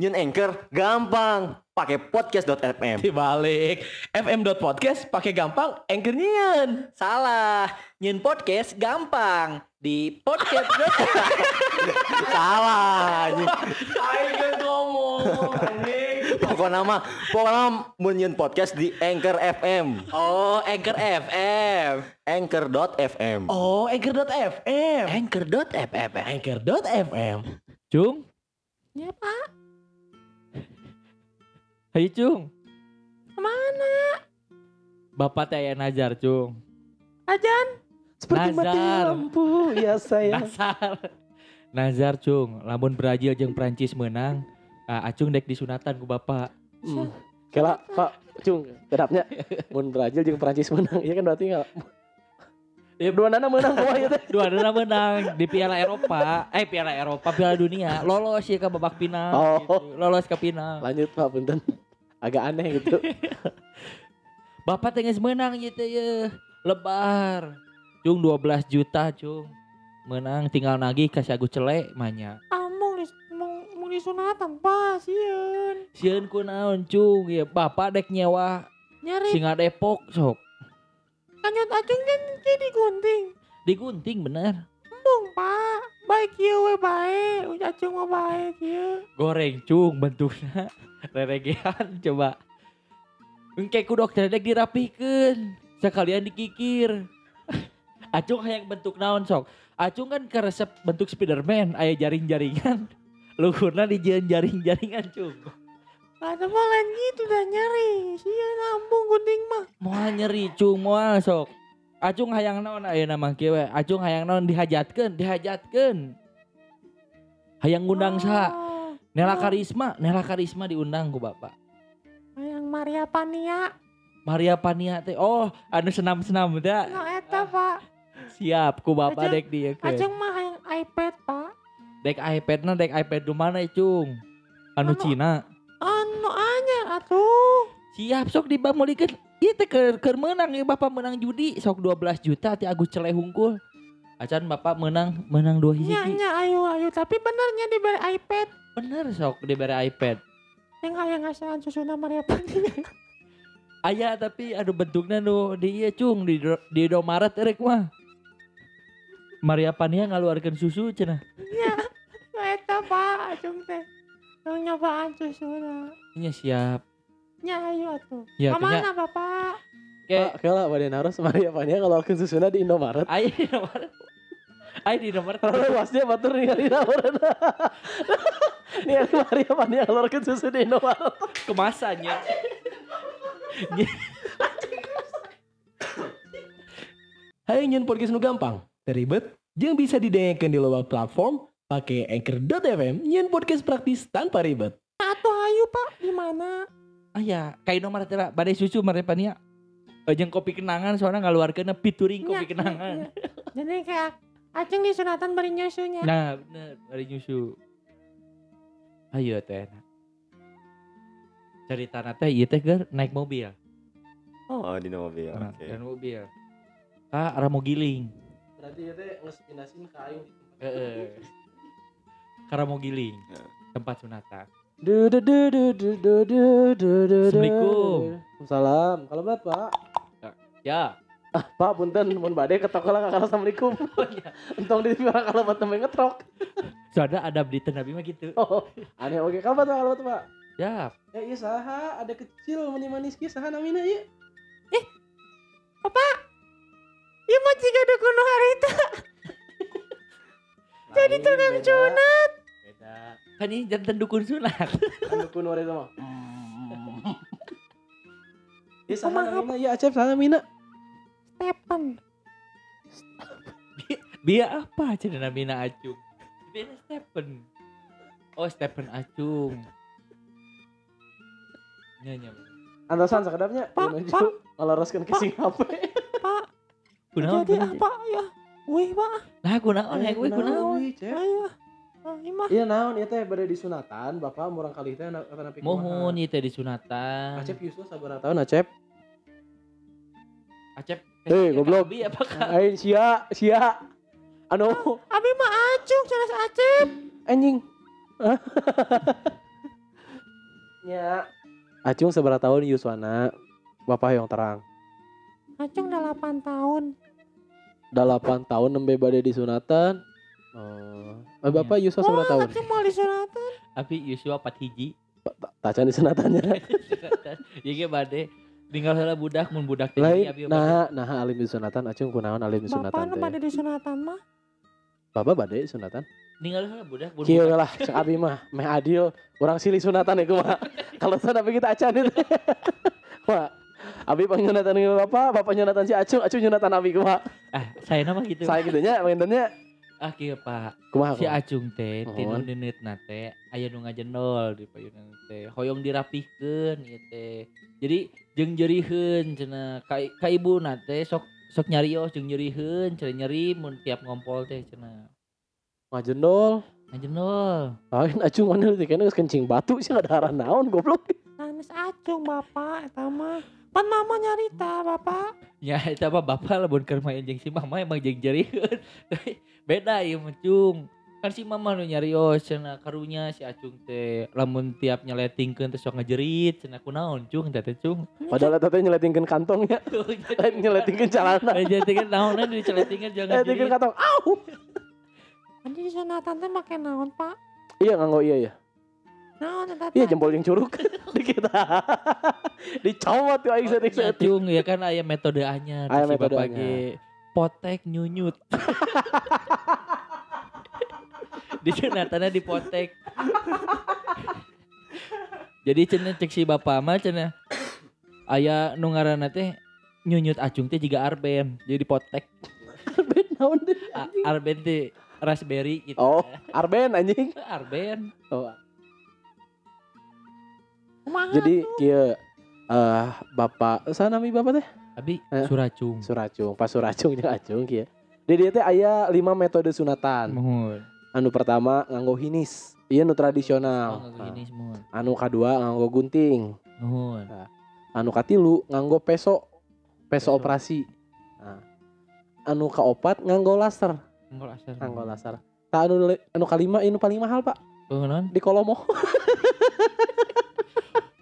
Nyun Anchor gampang, pakai podcast.fm. Dibalik fm.podcast pakai gampang anchor nyian. Salah, nyun podcast gampang di podcast. Salah. Ayo ngomong. Pokoknya mah, pokoknya mun nyun podcast di Anchor FM. oh, Anchor FM. Anchor.fm. Oh, anchor.fm. Anchor.fm. Anchor.fm. Cung, Ya, Pak. Ayo Cung. Ke mana? Bapak teh aya Nazar, Cung. Ajan. Seperti mati Nazar. lampu, ya saya. Nazar. Nazar, Cung. Lamun Brazil jeung Prancis menang, ah, Acung dek disunatan ku Bapak. Hmm. Kela, Pak, cung, kedapnya. Mun Brazil jeung Prancis menang, iya kan berarti enggak. Ya dua nana menang kumaha ieu teh. Dua dana menang di Piala Eropa. Eh, Piala Eropa, Piala Dunia. Lolos ya ke babak final. Oh. gitu. Lolos ke final. Lanjut Pak, punten. Agak aneh gitu. Bapak teh geus menang gitu ya. Lebar. Cung 12 juta, Cung. Menang tinggal nagih kasih Agus Cele manya. Among di mong mong disunatan, Pak, sieun. Sieun ku naon, Cung? Ya Bapak dek nyewa Nyari Singa Depok sok. Kanyut acung kan jadi gunting. Digunting bener. Embung, Pak. Baik ieu we bae, acung mah bae ieu. Goreng cung bentuknya reregean coba. Engke ku dokter dek dirapikeun. Sekalian dikikir. Acung hayang bentuk naon sok. Acung kan ke resep bentuk Spiderman aya jaring-jaringan. Luhurna di jaring-jaringan cung. Ada mah lain gitu dah nyari. Sieun ambung gunting mah. Moal nyeri cung moal sok. Acung hayang naon aya nama kieu we. Acung hayang naon dihajatkeun, dihajatkeun. Hayang ngundang saha? Oh, Nela Karisma, Nela Karisma diundang ku Bapak. Yang Maria Pania. Maria Pania teh oh anu senam-senam da No eta, Pak. siap ku bapak dek dia ke Acung mah yang iPad, Pak. dek iPad na dek iPad di mana cung anu Anu- Cina Anu anyar atuh. siap sok dibamulikeun ieu teh keur keur menang ya bapak menang judi sok 12 juta ti Agus Celeh hungkul acan bapak menang menang dua hiji Nya nya ayo ayo tapi benernya diberi iPad. bener sok diberi iPad Yang aya ngasahan susuna Maria Pania. aya tapi anu bentuknya nu di cung di do- di Indomaret erek mah Maria Pania ngaluarkeun susu cenah Nya. No eta, Pak. Acung teh. Oh, nyoba aja sudah. ini iya, siap. Ya ayo tuh Ya, Ke mana bapak? Kayak kalau pada naros mari apa nya kalau aku susuna di Indomaret. Ayo Indomaret. Ayo di Indomaret. Kalau nih batur ningali Nih aku mari apa nya kalau aku susu di Indomaret. Kemasannya. Hai ingin podcast nu gampang, teribet, yang bisa didengarkan di luar platform pakai anchor.fm nyun podcast praktis tanpa ribet. Atuh ayo, Pak. Di mana? Ah ya, kayak nomor tera badai susu marepania. Jeung kopi kenangan soalnya ngaluarkeun pituring kopi Nya, kenangan. nya, nya. Jadi kayak Acung di sunatan beri nyusunya. Nah, bener, bari nyusu. Ayo teh. Cerita teh ieu teh keur naik mobil. Oh, di mobil. Nah, Oke. dan mobil. Ah, arah mau giling. Berarti itu di tempat. Heeh. Karena mau giling. Ya. Tempat sunatan. Du du du du du du du du du du. Assalamualaikum. Salam. Kalau Bapak. Ya. Ah, Pak, punten mun bade ketok lah kakak assalamualaikum. Oh iya. Entong di piara kalau buat temen ngetrok. Soalnya ada di Nabi mah gitu. Oh, aneh oke. Kalau Bapak, kalau Bapak. Ya, Ya iya saha, ada kecil manis manis ki saha namina ieu? Iya mah jika dukun harita. Jadi tukang sunat kan ini jantan dukun sunat. Dukun wari sama ya sana mina. Ya acep sana mina. Stepan. Bia apa cedera mina acung? Bia Stepan. Oh Stepan acung. Nyanyi. Antasan Antosan sekedapnya. Pak Pak. rasakan ke sing Pak. Kunaon Jadi apa ya? Wih pak. Nah kunaon ya gue kunaon Ayo. Ah, mah. Iya naon ieu teh bade disunatan, Bapak murang kali teh na- kana pikumaha. Mohon ieu teh disunatan. Acep Yusuf sabaraha tahun Acep? Acep. Hei, goblok. Abi apakah? Ain sia, sia. Anu, Abi mah acung, jelas acep. anjing. Ya. Acung seberapa tahun Yuswana? Bapak yang terang. Acung udah 8 tahun. Udah 8 tahun nembe bade disunatan. Oh. Bapak Yuswa seberapa Wah, tahun? Acung mau disunatan. Tapi Yusua pat hiji. Tacan disunatannya. Ya ge bade tinggal heula budak mun budak teh abi nah, nah alim disunatan, acung kunaon alim Bapak disunatan nu teh. pada disunatan mah. Bapak bade sunatan? tinggal heula budak mun Kieu budak. lah, cek abi mah, meh adil, orang silih sunatan ya kumaha. Kalau sana kita acan itu. Wah, abi panyunatan ke bapak, bapak nyunatan si acung, acung nyunatan abi kumaha. Ah, saya nama gitu. Saya gitu nya, mainannya Ah kieu Pak. kumaha Si. Acung teh tinu Nuhun. neunitna teh aya nu ngajendol di payunan teh. Hoyong dirapihkeun ieu teh. Jadi jeung jeurieun cenah ka, ka ibuna teh sok sok nyarios jeung nyerieun cenah nyeri mun tiap ngompol teh cenah. Ngajendol. Ngajendol. Lain acung mana teh geus kencing batu sih ada arah naon goblok. Sanes Acung bapak eta mah. Pan mama nyarita bapak. Ya eta mah bapak lamun keur main jeung si mama emang jeung jerieun. Beda ieu mah cung. Kan si mama nu nyarios cenah karunya si Acung teh lamun tiap nyeletingkeun teh sok ngajerit cenah kunaon cung teh teh cung. Padahal eta teh nyeletingkeun kantongnya, lain nyeletingkeun celana. Ngajeletingkeun naonna diceletingkeun jangan Nyeletingkeun kantong. Au. Nanti disunatan teh make naon pak? Iya nganggo iya ya. Naon eta Iya jempol yang curug di kita. Dicomot tuh aing setik Ya, setik. cung ya kan aya metode anyar Aya si metode bapak anyar. Potek nyunyut. di sunatannya dipotek. Jadi cenah cek si bapak mah cenah aya nu ngaranna teh nyunyut acung teh juga arben. Jadi dipotek. Arben naon deh. Arben teh raspberry gitu. Oh, Arben anjing. Arben. Oh, jadi tuh? kieu eh Bapak sana nami Bapak teh Abi Eh. suracung. Suracung, pas Suracung jeung Acung kieu. Di dieu teh aya 5 metode sunatan. Anu pertama nganggo hinis. Ieu nu Oh, tradisional. gini semua. Nah, anu kadua nganggo gunting. Mohon. Anu katilu nganggo peso. Peso Peso. operasi. Nah. Anu kaopat nganggo laser, Nganggo asar. nganggo laser. Tah anu anu kalima ini paling mahal, Pak. Oh? Di Kolomo.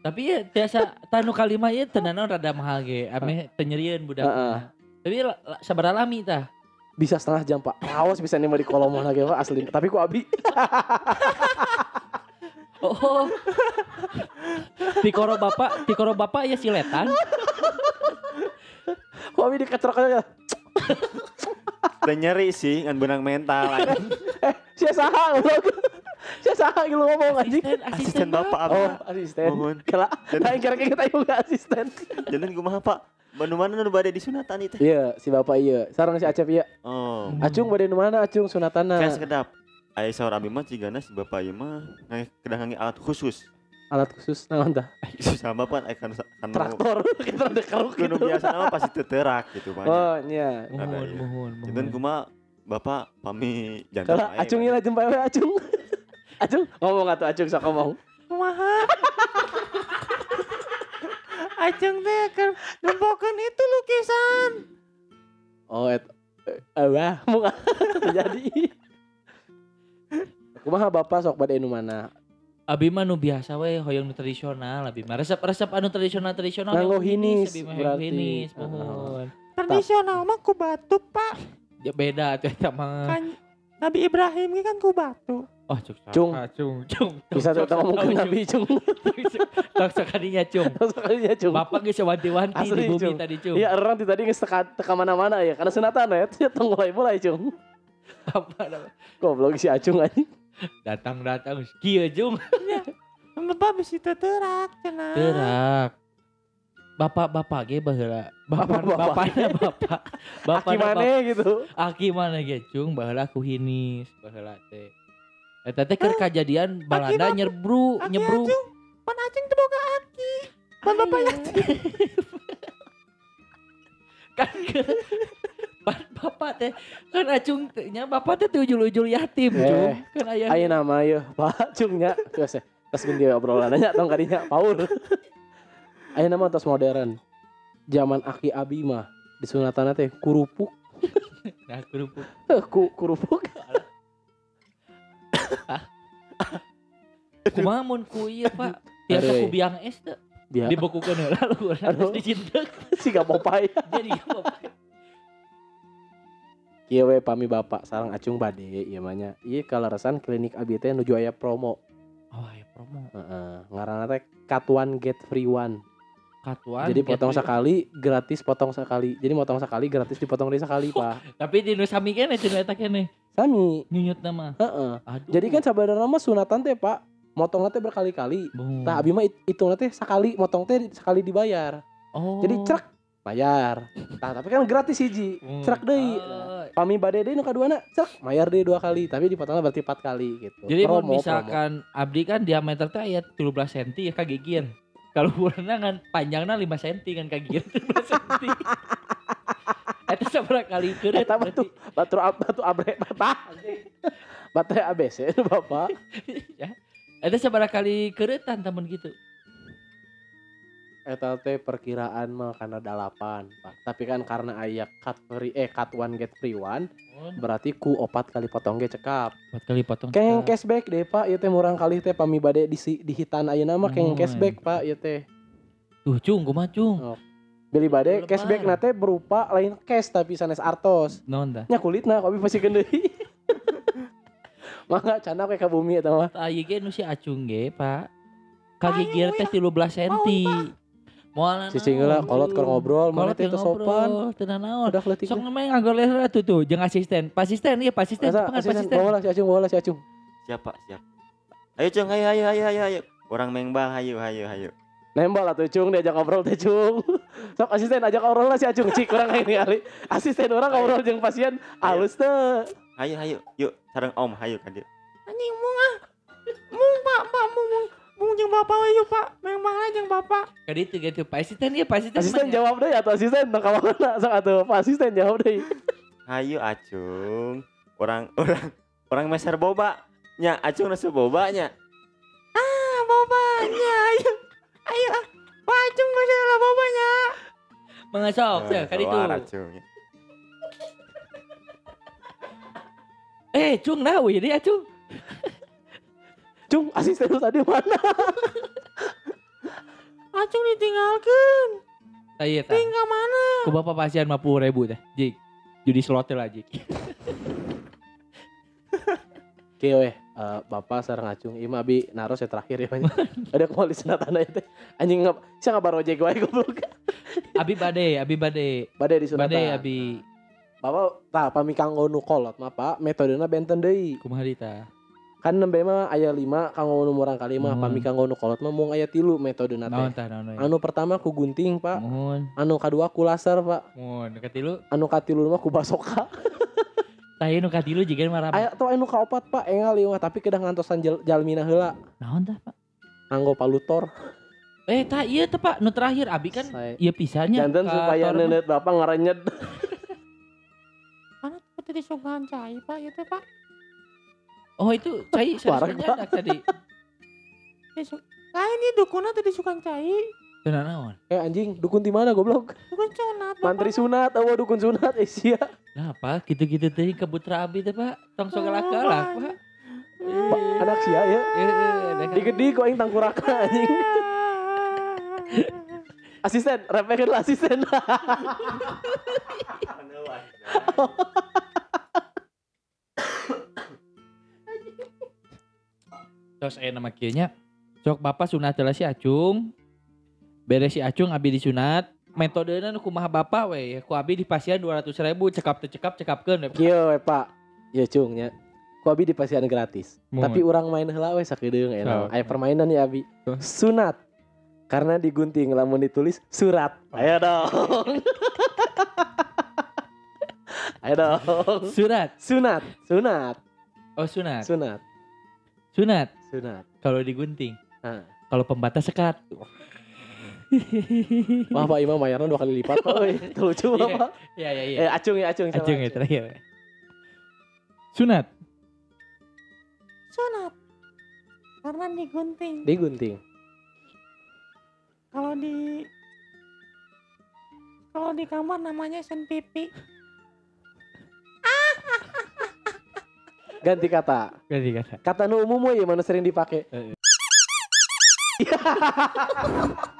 Tapi ya tiasa tanu kalima ieu teu naon rada mahal ge. Ame teu nyerieun budak. Heeh. Tapi la- la- sabaraha lami tah? Bisa setengah jam, Pak. Awas bisa nih di Kolomo lagi, Pak, asli. Tapi ku abi. Oh. Tikoro bapak, tikoro bapak ya siletan. Ku abi diketrok aja. Udah nyeri sih ngan benang mental anjing. Sia saha Sia saha gitu ngomong anjing. Asisten, Asisten bapak apa? Oh, asisten. Mohon. Kela, nah kira-kira kita juga asisten. Jangan kumaha pak. Mana mana nu bade disunatan itu. Iya, si bapak iya. Sarang si Acep iya. Oh. Acung bade nu mana Acung sunatana? Kayak sekedap. Aya saur abi mah cigana si bapak ieu mah ngai kedah ngangi alat khusus. Alat khusus naon tah? Sama pan aya kan kan Traktor. Kita ada keruk kudu gitu. biasa nama pasti teterak gitu banyak. Oh, iya. Mohon, iya. mohon, Jangan mohon. kuma bapak pami jantan Kalau ae, Acung kan. iya jempa we Acung. Acung ngomong atuh Acung sok ngomong. Kumaha? Acung teh keur nempokeun itu lukisan. Oh, et eh wah, mau jadi. Kumaha bapak sok bade nu mana? Abi mah nu biasa we hoyong nu tradisional abi mah resep-resep anu tradisional tradisional yang hinis, berarti. hinis Heeh. mohon. Tradisional mah ku batu pak. Ya beda tuh eta mah. Kan Nabi Ibrahim ge kan ku batu. Oh, cuk. Cung. cung, cung. Bisa tuh ngomong ke Nabi Cung. Tak sekalinya cung. Sekalinya Cung. Bapak geus wanti-wanti Asli, di bumi Cung. tadi cung. Iya, orang ti tadi geus teka teka mana-mana ya. Karena sunatan ya, itu tong mulai-mulai Cung. Apa namanya? Goblok si Acung anjing. Datang-datang kieu cung. Bapak bisi teterak cenah. Terak. Bapak-bapak ge baheula. Bapak Bapak-bapak. bapakna bapak. Bapak Gimana gitu? Aki mana ge cung baheula aku hinis baheula teh. Eta teh keur kajadian Balanda nyebru Aki nyebru. Pan Acung teu boga aki. Pan bapak yatim. kan ke Pan bapak teh kan acung teh nya bapak teh teu ujul-ujul yatim Eh, cung. Kan aya Ayo nama ya, Pak Cung nya. Terus ya, terus ganti obrolan aja tong kadinya Paul. Ayo nama tos modern. Zaman Aki Abi mah di sunatan teh kurupuk. nah kerupuk. Eh, ku, kurupuk. Kumaha mun ku ieu Pak Tiap Aduh. aku biang es teh Dia dibekukeun heula lu urang dicintek sih gak Popeye. jadi apa Iya we pami bapak sarang acung bade ieu mah nya. Ieu kaleresan klinik abi teh nuju aya promo. oh ya promo Heeh. Ngaranna teh cut one get free one. katuan Jadi potong sekali gratis potong sekali. Jadi motong sekali gratis dipotong dari sekali, Pak. tapi di nu sami kene cenah eta kene Sami. nyunyut nama Heeh. aduh Jadi kan saudara mah sunatan teh, Pak. Motong teh berkali-kali. Boom. Tah abi mah it- hitungna teh sekali motong teh sekali dibayar. oh Jadi cerak bayar. Tah tapi kan gratis hiji. Hmm. Cerak deui. Oh. Pami bade deui nu kaduana, cerak bayar deui dua kali, tapi dipotongnya berarti empat kali gitu. Jadi Promo, misalkan abdi kan diameter teh aya 13 cm ya kagigir. Kalau urangna kan panjangna 5 cm kan kagigir 13 cm. Eta sabaraha kali keureut Eta batu batu batu abre bapak. Baterai ABC itu Bapak. ya. Eta sabaraha kali keureutan tamun gitu. Eta teh perkiraan mah karena dalapan, Pak. Tapi kan karena aya cut free eh cut one get free one, berarti ku opat kali potong ge cekap. Buat kali potong. Keng cashback deh Pak, ieu teh murang kali teh pami bade di di hitan ayeuna mah keng cashback Pak ieu teh. Tuh cung kumaha cung. Beli bade Lebar. cashback na teh berupa lain cash tapi sanes artos. Naon tah? Nya kulitna kopi pasti deui. Mangga cana we ka bumi eta mah. Tah ieu ge nu si acung ge, Pak. Kagigir teh 13 cm. Moal Cicing heula kolot keur ngobrol, mana teh teu sopan. Teu naon. Udah leutik. Sok namanya ngagor leher tuh tuh, jeung asisten. Pasisten iya pasisten, Asa cepat asisten pasisten. bawa lah si Acung, bawa lah si Acung. Siapa? Siap. Ayo Cung, ayo ayo ayo ayo ayo. Orang mengbal, ayo ayo ayo. Nembal atuh Cung diajak ngobrol teh Cung. Sok asisten ajak ngobrol lah si Acung cik urang ini kali. Asisten orang ngobrol jeung pasien halus teh. Ayo ayo, yuk sareng Om, ayo kan dia. Anjing mung ah. Mung pak, pak mung mung. Mung jeung bapak we yuk pak. Memang aja jeung bapak. Ka ditu gitu, pasisten iya pasisten. Asisten nya. jawab deh atau asisten tong ka mana sok atuh Pak asisten jawab deh. Ayo Acung. Orang orang orang meser boba. Nya Acung nasu boba nya. Ah bapaknya ayo. Ayo ah. Pak Acung geus lah bapaknya. Mengasok teh ka ditu. Keluar, Acung. Eh, cung nah we dia cung. Cung asisten lu tadi mana? Acung ditinggalkeun. Tah ieu tah. Tinggal mana? Ku bapak pasien 50 ribu teh. Jik. Judi slot lah jik. Oke weh, eh, Bapak sareng Acung, ieu mah abi naros ya terakhir ya banyak. Ada kembali sunatan teh. Anjing ngap, saya ngabar ojek wae goblok. Abi bade, abi bade. Bade di sunatan. Bade abi Bapak tah pami kanggo nu kolot mah Pak, metodena benten deui. kumaha dita. Kan nembe mah aya 5 kanggo nu murang kali mah pami kanggo nu kolot mah mung aya tilu metodena Naon teh. tah naon we. Anu pertama ku gunting Pak, Mun, anu kadua ku laser Pak, mun katilu. anu katilu mah ku basoka. Tah ieu nu katilu jiga mah Aya tuh anu kaopat Pak, engal ieu tapi kedah ngantosan jal, jalmina heula Naon tah, Pak? nganggo palutor. Eh, tah ieu teh Pak, nu terakhir abi kan ieu pisannya. Jantan ka supaya nenet Bapak ngarenyet. Mana seperti disugahan cai pak itu pak. Oh, itu cai sarasnya Pak. tadi. Disu- Lain ini dukuna teh disugahan cai. Tenan naon? Eh anjing, dukun di mana goblok? Dukun sunat. Mantri sunat, eueuh dukun sunat eh sia. Nah, Pak, gitu-gitu teh ke putra abi teh, Pak. Tong sok galak-galak, Pak. Anak sia ya. Heeh, Digedi kok aing tangkuraka anjing. Asisten, repekeun lah asisten. Terus aya nama kieu nya. Sok Bapak sunat heula si Acung. Beres si Acung abi disunat. Metodena nu kumaha Bapak we, ku abi di pasien 200 ribu cekap teu cekap cekapkeun we. Kieu we Pak. Ya cung nya. Ku abi di pasian gratis. Mun. Tapi orang main heula we Oh. enak. Aya permainan ya abi. Oh. Sunat. Karena digunting lamun ditulis surat. Ayo dong. Ayo dong. Surat. Sunat, sunat, Oh, sunat. sunat, Sunat sunat. kalau digunting. Nah. Kalau pembatas sekat. Wah Pak Imam bayarnya dua kali lipat Pak. Woi, Itu lucu Iya. Pak. Iya, iya, iya. Eh acung ya acung. sama Acung ya terakhir. Sunat. Sunat. Karena digunting. Digunting. Kalau di kalau di kamar namanya sen pipi. Ganti kata. Ganti kata. Kata nu umum we mana sering dipakai. Iya.